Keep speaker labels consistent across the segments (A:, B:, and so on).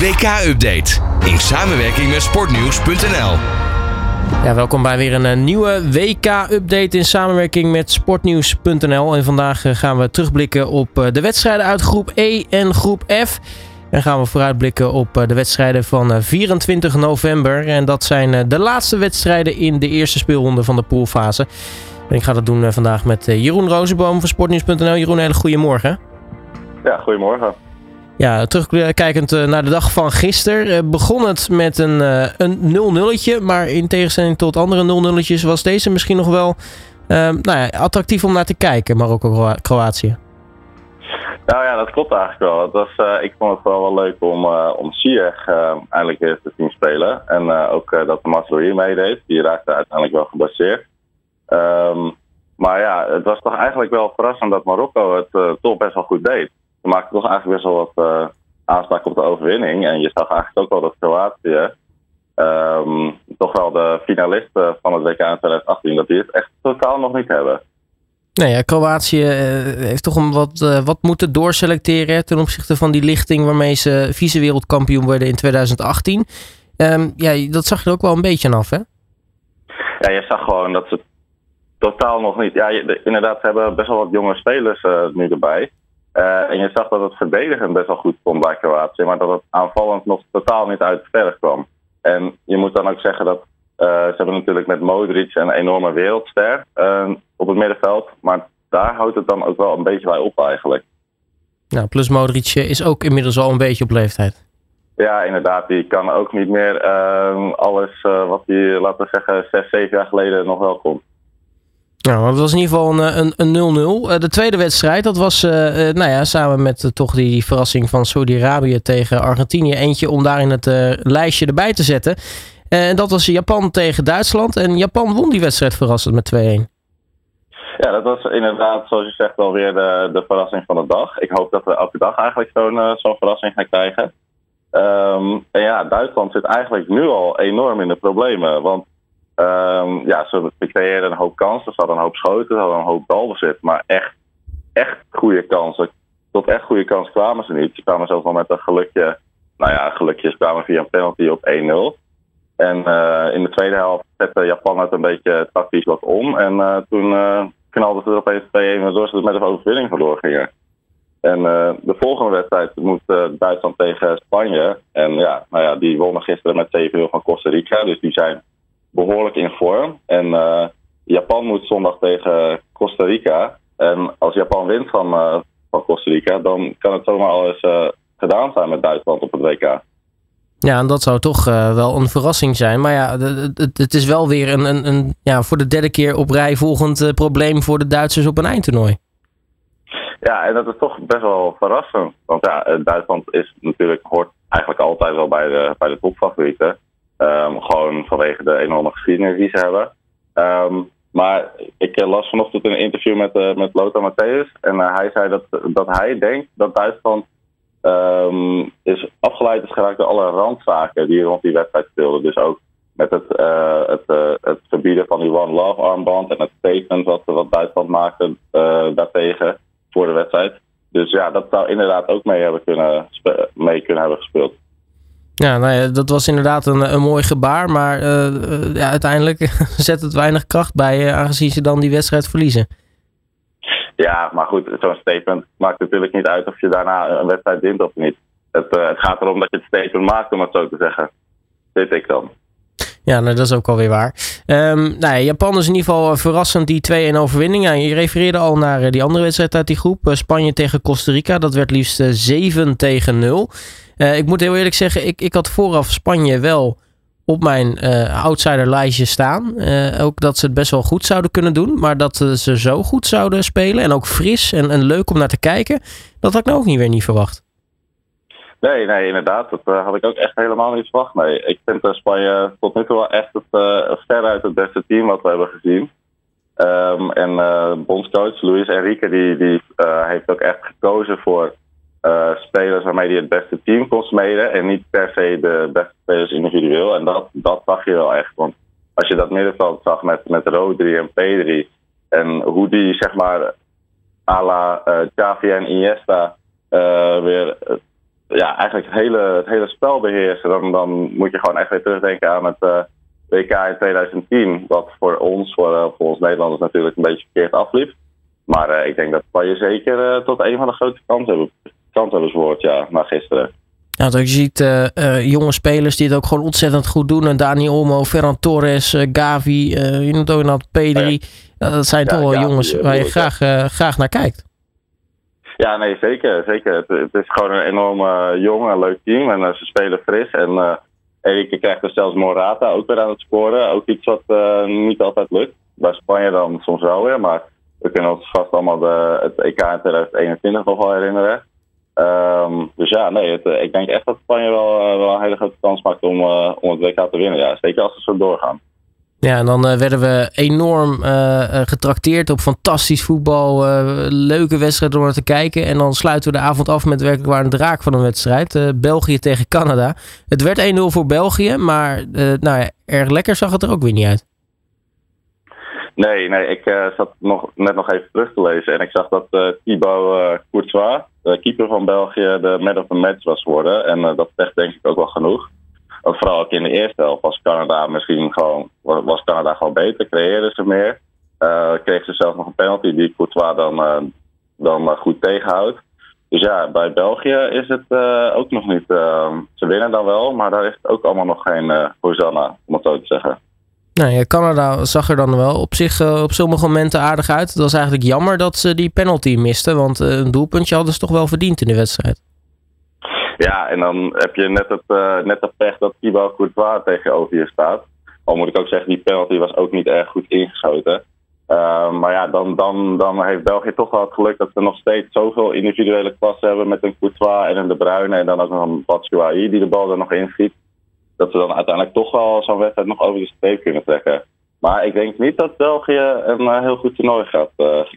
A: WK-update in samenwerking met sportnieuws.nl.
B: Ja, welkom bij weer een eh, nieuwe WK-update in samenwerking met sportnieuws.nl. En vandaag eh, gaan we terugblikken op eh, de wedstrijden uit groep E en groep F. En gaan we vooruitblikken op de wedstrijden van 24 november. En dat zijn de laatste wedstrijden in de eerste speelronde van de poolfase. En ik ga dat doen vandaag met Jeroen Rozenboom van sportnieuws.nl. Jeroen, hele goede morgen.
C: Ja, goedemorgen.
B: Ja, terugkijkend eh, naar de dag van gisteren eh, begon het met een, eh, een 0-0'tje. Maar in tegenstelling tot andere 0-0'tjes was deze misschien nog wel nou ja, attractief om naar te kijken, Marokko-Kroatië.
C: Nou ja, dat klopt eigenlijk wel. Was, ik vond het wel wel leuk om, uh, om eindelijk eens te zien spelen. En ook dat de Masrohi meedeed. Die raakte uiteindelijk wel gebaseerd. Um, maar ja, het was toch eigenlijk wel verrassend dat Marokko het toch best wel goed deed maakte toch eigenlijk best wel wat uh, aanspraak op de overwinning. En je zag eigenlijk ook wel dat Kroatië, um, toch wel de finalisten van het WK in 2018, dat die het echt totaal nog niet hebben.
B: Nee, ja, Kroatië eh, heeft toch een wat, uh, wat moeten doorselecteren ten opzichte van die lichting waarmee ze vice-wereldkampioen werden in 2018. Um, ehm, ja, dat zag je er ook wel een beetje af, hè?
C: Ja, je zag gewoon dat ze totaal nog niet. Ja, je, inderdaad, ze hebben best wel wat jonge spelers uh, nu erbij. Uh, en je zag dat het verdedigen best wel goed kon bij Kroatië, maar dat het aanvallend nog totaal niet uit het verf kwam. En je moet dan ook zeggen dat uh, ze hebben natuurlijk met Modric een enorme wereldster uh, op het middenveld, maar daar houdt het dan ook wel een beetje bij op eigenlijk.
B: Nou, plus Modric is ook inmiddels al een beetje op leeftijd.
C: Ja, inderdaad. Die kan ook niet meer alles wat hij, laten we zeggen, zes, zeven jaar geleden nog wel kon.
B: Nou, dat was in ieder geval een 0-0. Uh, eh, de tweede wedstrijd, dat was uh, nou ja, samen met toch die verrassing van Saudi-Arabië tegen Argentinië. Eentje om daar in het lijstje erbij te zetten. En dat was Japan tegen Duitsland. En Japan won die wedstrijd verrassend met 2-1.
C: Ja, dat was inderdaad, zoals je zegt, alweer de, de verrassing van de dag. Ik hoop dat we elke dag eigenlijk zo'n zo'n verrassing gaan krijgen. En ja, Duitsland zit eigenlijk nu al enorm in de problemen. Want Um, ja, ze creëerden een hoop kansen. Ze hadden een hoop schoten, ze hadden een hoop balbezit. Maar echt, echt goede kansen. Tot echt goede kansen kwamen ze niet. Ze kwamen zelfs wel met een gelukje. Nou ja, gelukjes kwamen via een penalty op 1-0. En uh, in de tweede helft zette Japan het een beetje tactisch wat om. En uh, toen uh, knalden ze er opeens 2-1 waardoor ze met een overwinning vandoor gingen. En de volgende wedstrijd moet Duitsland tegen Spanje. En ja, nou ja, die wonnen gisteren met 7-0 van Costa Rica. Dus die zijn behoorlijk in vorm. En uh, Japan moet zondag tegen Costa Rica. En als Japan wint van, uh, van Costa Rica, dan kan het zomaar al eens uh, gedaan zijn met Duitsland op het WK.
B: Ja, en dat zou toch wel een verrassing zijn. Maar ja, het, het is wel weer een, een, een, ja, voor de derde keer op rij volgend probleem voor de Duitsers op een eindtoernooi.
C: Ja, en dat is toch best wel verrassend. Want ja, Duitsland is natuurlijk, hoort eigenlijk altijd wel bij de, bij de topfavorieten. Um, gewoon vanwege de enorme geschiedenis die ze hebben. Um, maar ik eh, las vanochtend een interview met, uh, met Lothar Matthäus. En uh, hij zei dat, dat hij denkt dat Duitsland um, is afgeleid is geraakt door alle randzaken die rond die wedstrijd speelden. Dus ook met het, uh, het, het verbieden van die One Love armband en het statement wat, wat Duitsland maakte daartegen voor de wedstrijd. Dus ja, dat zou inderdaad ook mee, hebben kunnen, mee kunnen hebben gespeeld.
B: Ja, nou ja, dat was inderdaad een, een mooi gebaar. Maar uh, ja, uiteindelijk zet het weinig kracht bij, aangezien ze dan die wedstrijd verliezen.
C: Ja, maar goed, zo'n statement maakt natuurlijk niet uit of je daarna een wedstrijd wint of niet. Het, uh, het gaat erom dat je het statement maakt, om het zo te zeggen. Dit ik dan.
B: Ja, nou, dat is ook alweer waar. Um, nou ja, Japan is in ieder geval verrassend die 2-1 overwinning. Je refereerde al naar die andere wedstrijd uit die groep. Spanje tegen Costa Rica. Dat werd liefst 7 tegen 0. Uh, ik moet heel eerlijk zeggen, ik, ik had vooraf Spanje wel op mijn uh, outsiderlijstje staan. Ook dat ze het best wel goed zouden kunnen doen. Maar dat ze zo goed zouden spelen en ook fris en, en leuk om naar te kijken. Dat had ik nou ook niet weer niet verwacht.
C: Nee, nee, inderdaad. Dat had ik ook echt helemaal niet verwacht. Nee, ik vind Spanje tot nu toe wel echt het, veruit het beste team wat we hebben gezien. Um, en bondscoach Luis Enrique die, die heeft ook echt gekozen voor uh, spelers waarmee hij het beste team kon smeden. En niet per se de beste spelers individueel. En dat, dat zag je wel echt. Want als je dat middenveld zag met, met Rodri en Pedri. En hoe die zeg maar à la uh, Xavi en Iniesta uh, weer ja, eigenlijk het hele, het hele spel beheersen, dan, dan moet je gewoon echt weer terugdenken aan het uh, WK in 2010. Wat voor ons, voor, uh, voor ons Nederlanders natuurlijk een beetje verkeerd afliep. Maar uh, ik denk dat Spanje zeker tot een van de grote kanshebbers wordt, ja, na gisteren.
B: Dat je ziet jonge spelers die het ook gewoon ontzettend goed doen. En Dani Olmo, Ferran Torres, Gavi, je noemt ook Pedri. dat zijn toch wel jongens waar je graag, graag naar kijkt.
C: Ja, nee, zeker. zeker. Het, is gewoon een enorm uh, jong en leuk team. En uh, ze spelen fris. En uh, Erike krijgt er zelfs Morata ook weer aan het scoren. Ook iets wat niet altijd lukt. Bij Spanje dan soms wel weer. Maar we kunnen ons vast allemaal de, het EK in 2021 nog wel herinneren. Um, dus ja, nee, het, ik denk echt dat Spanje wel, wel een hele grote kans maakt om, om het WK te winnen. Ja, zeker als ze zo doorgaan.
B: Ja, en dan uh, werden we enorm uh, getrakteerd op fantastisch voetbal. leuke wedstrijden om naar te kijken. En dan sluiten we de avond af met werkelijk waar een draak van een wedstrijd. België tegen Canada. Het werd 1-0 voor België, maar nou ja, erg lekker zag het er ook weer niet uit.
C: Nee, nee ik zat nog, net nog even terug te lezen. En ik zag dat Thibaut Courtois, de keeper van België, de man of the match was geworden. En dat zegt denk ik ook wel genoeg. Vooral ook in de eerste helft was Canada misschien gewoon, was Canada gewoon beter, creëerden ze meer. Uh, kreeg ze zelfs nog een penalty die Courtois dan, uh, dan uh, goed tegenhoudt. Dus ja, bij België is het ook nog niet. ze winnen dan wel, maar daar is het ook allemaal nog geen Hosanna, om het zo te zeggen.
B: Nee, Canada zag er dan wel op zich op sommige momenten aardig uit. Het was eigenlijk jammer dat ze die penalty misten, want een doelpuntje hadden ze toch wel verdiend in de wedstrijd.
C: Ja, en dan heb je net het, uh, net het pech dat Thibaut Courtois tegenover je staat. Al moet ik ook zeggen, die penalty was ook niet erg goed ingeschoten. Uh, maar ja, dan, dan, dan heeft België toch wel het geluk dat ze nog steeds zoveel individuele klassen hebben met een Courtois en een De Bruyne en dan ook nog een Batshuayi die de bal er nog in schiet. Dat ze dan uiteindelijk toch wel zo'n wedstrijd nog over de streep kunnen trekken. Maar ik denk niet dat België een uh, heel goed toernooi gaat,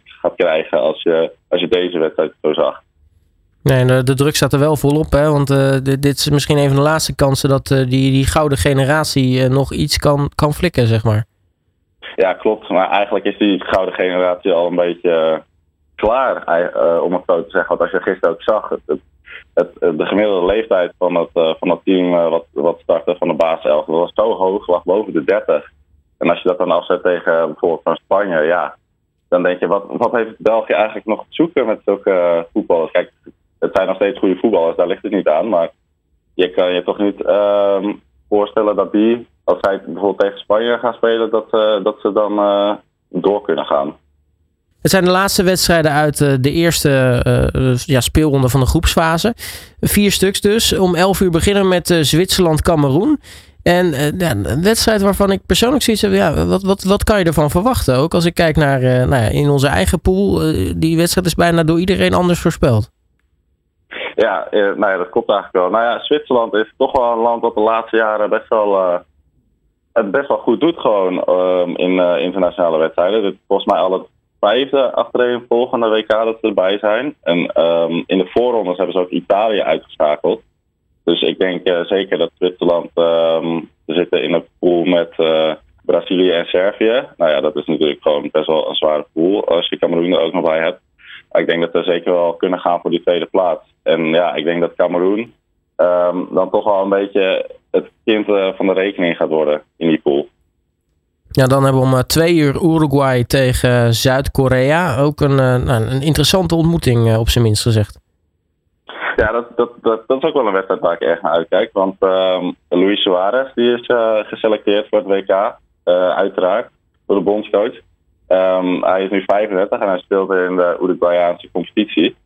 C: gaat krijgen als je, als je deze wedstrijd zo zag.
B: Nee, de, druk staat er wel volop. Hè? Want uh, dit, is misschien een van de laatste kansen dat uh, die, die gouden generatie uh, nog iets kan, kan flikken, zeg maar.
C: Ja, klopt. Maar eigenlijk is die gouden generatie al een beetje klaar, om het zo te zeggen. Want als je gisteren ook zag, het, het, de gemiddelde leeftijd van het, van het team wat, wat startte van de basiself, dat was zo hoog, lag boven de 30. En als je dat dan afzet tegen bijvoorbeeld van Spanje, ja, dan denk je, wat, wat heeft België eigenlijk nog te zoeken met zulke voetballers? Kijk, het zijn nog steeds goede voetballers, daar ligt het niet aan. Maar je kan je toch niet uh, voorstellen dat die, als zij bijvoorbeeld tegen Spanje gaan spelen, dat, uh, dat ze dan uh, door kunnen gaan.
B: Het zijn de laatste wedstrijden uit uh, de eerste ja, speelronde van de groepsfase. Vier stuks dus. Om 11 uur beginnen met Zwitserland-Cameroen. En een wedstrijd waarvan ik persoonlijk zoiets heb, ja, wat, wat, wat kan je ervan verwachten? Ook als ik kijk naar nou ja, in onze eigen pool, die wedstrijd is bijna door iedereen anders voorspeld.
C: Ja, eh, nou ja, dat klopt eigenlijk wel. Nou ja, Zwitserland is toch wel een land dat de laatste jaren best wel, uh, het best wel goed doet gewoon um, in uh, internationale wedstrijden. Dit volgens mij al het vijfde achtereenvolgende WK dat ze erbij zijn. En um, in de voorrondes hebben ze ook Italië uitgeschakeld. Dus ik denk zeker dat Zwitserland um, zitten in een pool met Brazilië en Servië. Nou ja, dat is natuurlijk gewoon best wel een zware pool als je Cameroen er ook nog bij hebt. Ik denk dat we zeker wel kunnen gaan voor die tweede plaats. En ja, ik denk dat Cameroen um, dan toch wel een beetje het kind uh, van de rekening gaat worden in die pool.
B: Ja, dan hebben we om uh, twee uur Uruguay tegen Zuid-Korea. Ook een, uh, een interessante ontmoeting, op zijn minst gezegd.
C: Ja, dat, dat, dat, dat, is ook wel een wedstrijd waar ik erg naar uitkijk. Want um, Luis Suarez die is geselecteerd voor het WK, uiteraard, door de bondscoach. Um, hij is nu 35 en hij speelt in de Uruguayaanse competitie.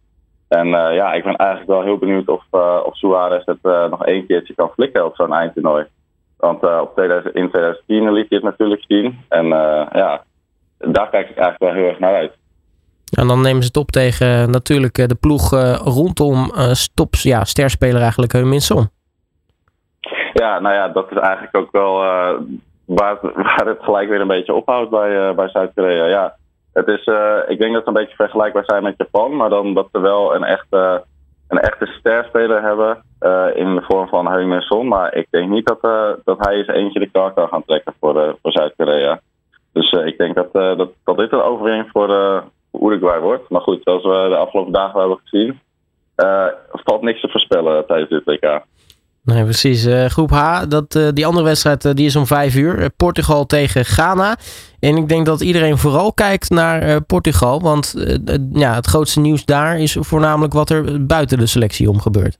C: En uh, ja, ik ben eigenlijk wel heel benieuwd of, uh, of Suarez het uh, nog één keertje kan flikken op zo'n eindtoernooi. Want op 2000, in 2010 liet hij het natuurlijk zien. En ja, daar kijk ik eigenlijk wel heel erg naar uit.
B: En dan nemen ze het op tegen natuurlijk de ploeg rondom stops, ja, sterspeler eigenlijk Son.
C: Ja, nou ja, dat is eigenlijk ook wel waar, het gelijk weer een beetje ophoudt bij, bij Zuid-Korea. Ja, het is, uh, ik denk dat ze een beetje vergelijkbaar zijn met Japan, maar dan dat ze wel een echte, een echte sterspeler hebben uh, in de vorm van Heung-min. Maar ik denk niet dat, dat hij eens eentje de kar kan gaan trekken voor, voor Zuid-Korea. Dus ik denk dat, dat, dat dit een overwinning voor Uruguay wordt. Maar goed, zoals we de afgelopen dagen hebben gezien, valt niks te voorspellen tijdens dit WK.
B: Nee, precies. groep H, dat, die andere wedstrijd die is om vijf uur. Portugal tegen Ghana. En ik denk dat iedereen vooral kijkt naar Portugal. Want ja, het grootste nieuws daar is voornamelijk wat er buiten de selectie om gebeurt.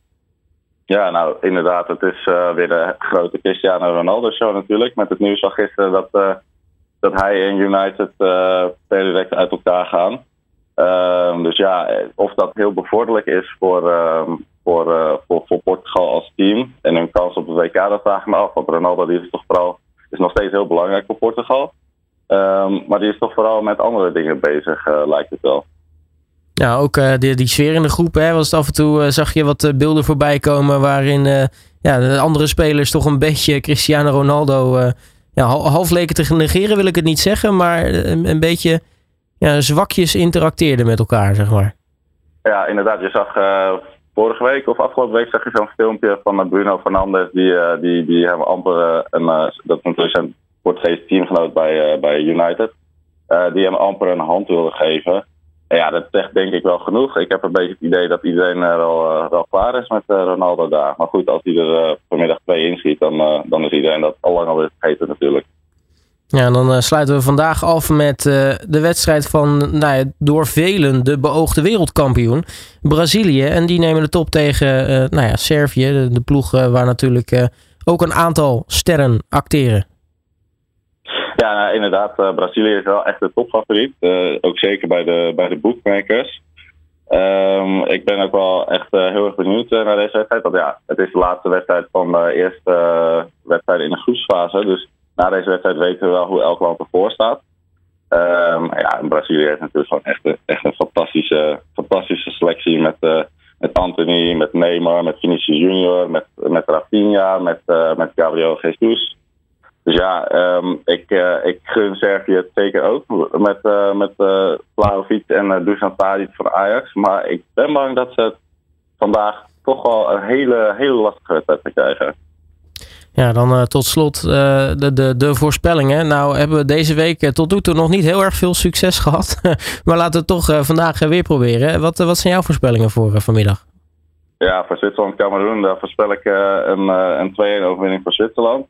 C: Ja, nou inderdaad. Het is weer de grote Cristiano Ronaldo show natuurlijk. Met het nieuws van gisteren dat dat hij en United per direct uit elkaar gaan. Ehm, dus ja, of dat heel bevorderlijk is voor, ehm, voor, uh, voor, voor, Portugal als team en hun kans op de WK, dat vraag ik me af. Want Ronaldo die is toch vooral is nog steeds heel belangrijk voor Portugal. Um, maar die is toch vooral met andere dingen bezig, uh, lijkt het wel.
B: Ja, ook die, die sfeer in de groep, hè, was het af en toe zag je wat beelden voorbij komen waarin ja, de andere spelers toch een beetje Cristiano Ronaldo ja, half leken te negeren wil ik het niet zeggen, maar een, een beetje ja, zwakjes interacteerden met elkaar, zeg maar.
C: Ja, inderdaad. Je zag vorige week of afgelopen week zag je zo'n filmpje van Bruno Fernandes, die, uh, die, die hem amper, uh, een, dat is natuurlijk zijn Portugese teamgenoot bij, bij United, die hem amper een hand wilde geven ja, dat zegt denk ik wel genoeg. Ik heb een beetje het idee dat iedereen er al wel klaar is met Ronaldo daar. Maar goed, als hij er vanmiddag twee inschiet, dan, dan is iedereen dat al lang alweer vergeten natuurlijk.
B: Ja, dan sluiten we vandaag af met de wedstrijd van nou ja, door velen de beoogde wereldkampioen Brazilië. En die nemen de top tegen nou ja, Servië, de, ploeg waar natuurlijk ook een aantal sterren acteren.
C: Ja, nou, inderdaad. Brazilië is wel echt de topfavoriet. Ook zeker bij de, bij de bookmakers. Um, ik ben ook wel echt heel erg benieuwd naar deze wedstrijd. Want ja, het is de laatste wedstrijd van de eerste wedstrijd in de groepsfase. Dus na deze wedstrijd weten we wel hoe elk land ervoor staat. Um, ja, Brazilië heeft natuurlijk gewoon echt, een, echt een fantastische, fantastische selectie met, met Anthony, met Neymar, met Vinicius Junior, met, met Rafinha, met, met Gabriel Jesus. Dus ja, um, ik, uh, ik gun Servië het zeker ook. Met, uh, met en uh, Dusan Tadic van Ajax. Maar ik ben bang dat ze vandaag toch wel een hele, hele lastige wedstrijd krijgen.
B: Ja, dan tot slot de, de, de voorspellingen. Nou hebben we deze week tot nu toe nog niet heel erg veel succes gehad. maar laten we het toch vandaag weer proberen. Wat, wat zijn jouw voorspellingen voor vanmiddag?
C: Ja, voor Zwitserland-Cameroen daar voorspel ik een, een 2-1 overwinning voor Zwitserland.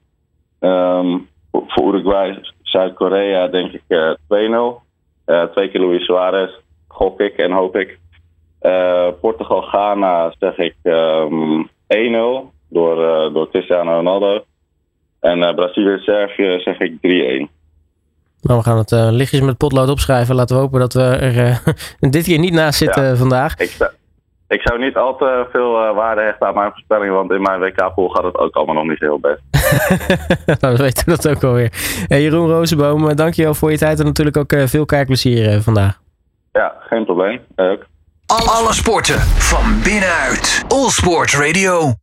C: Um, voor Uruguay, Zuid-Korea denk ik uh, 2-0. Uh, twee keer Luis Suarez, gok ik en hoop ik. Uh, Portugal-Ghana zeg ik um, 1-0 door, uh, door Cristiano Ronaldo. En Brazilië-Servië zeg ik 3-1.
B: Nou, we gaan het lichtjes met potlood opschrijven. Laten we hopen dat we er dit keer niet naast zitten ja, vandaag.
C: Ik sta, ik zou niet al te veel uh, waarde hechten aan mijn voorspellingen, want in mijn WK-pool gaat het ook allemaal nog niet heel best.
B: nou, dan weten we dat ook alweer. Hey, Jeroen Rozenboom, dankjewel voor je tijd en natuurlijk ook uh, veel kijkplezier vandaag.
C: Ja, geen probleem. Ook.
A: Alle sporten van binnenuit. All Sport Radio.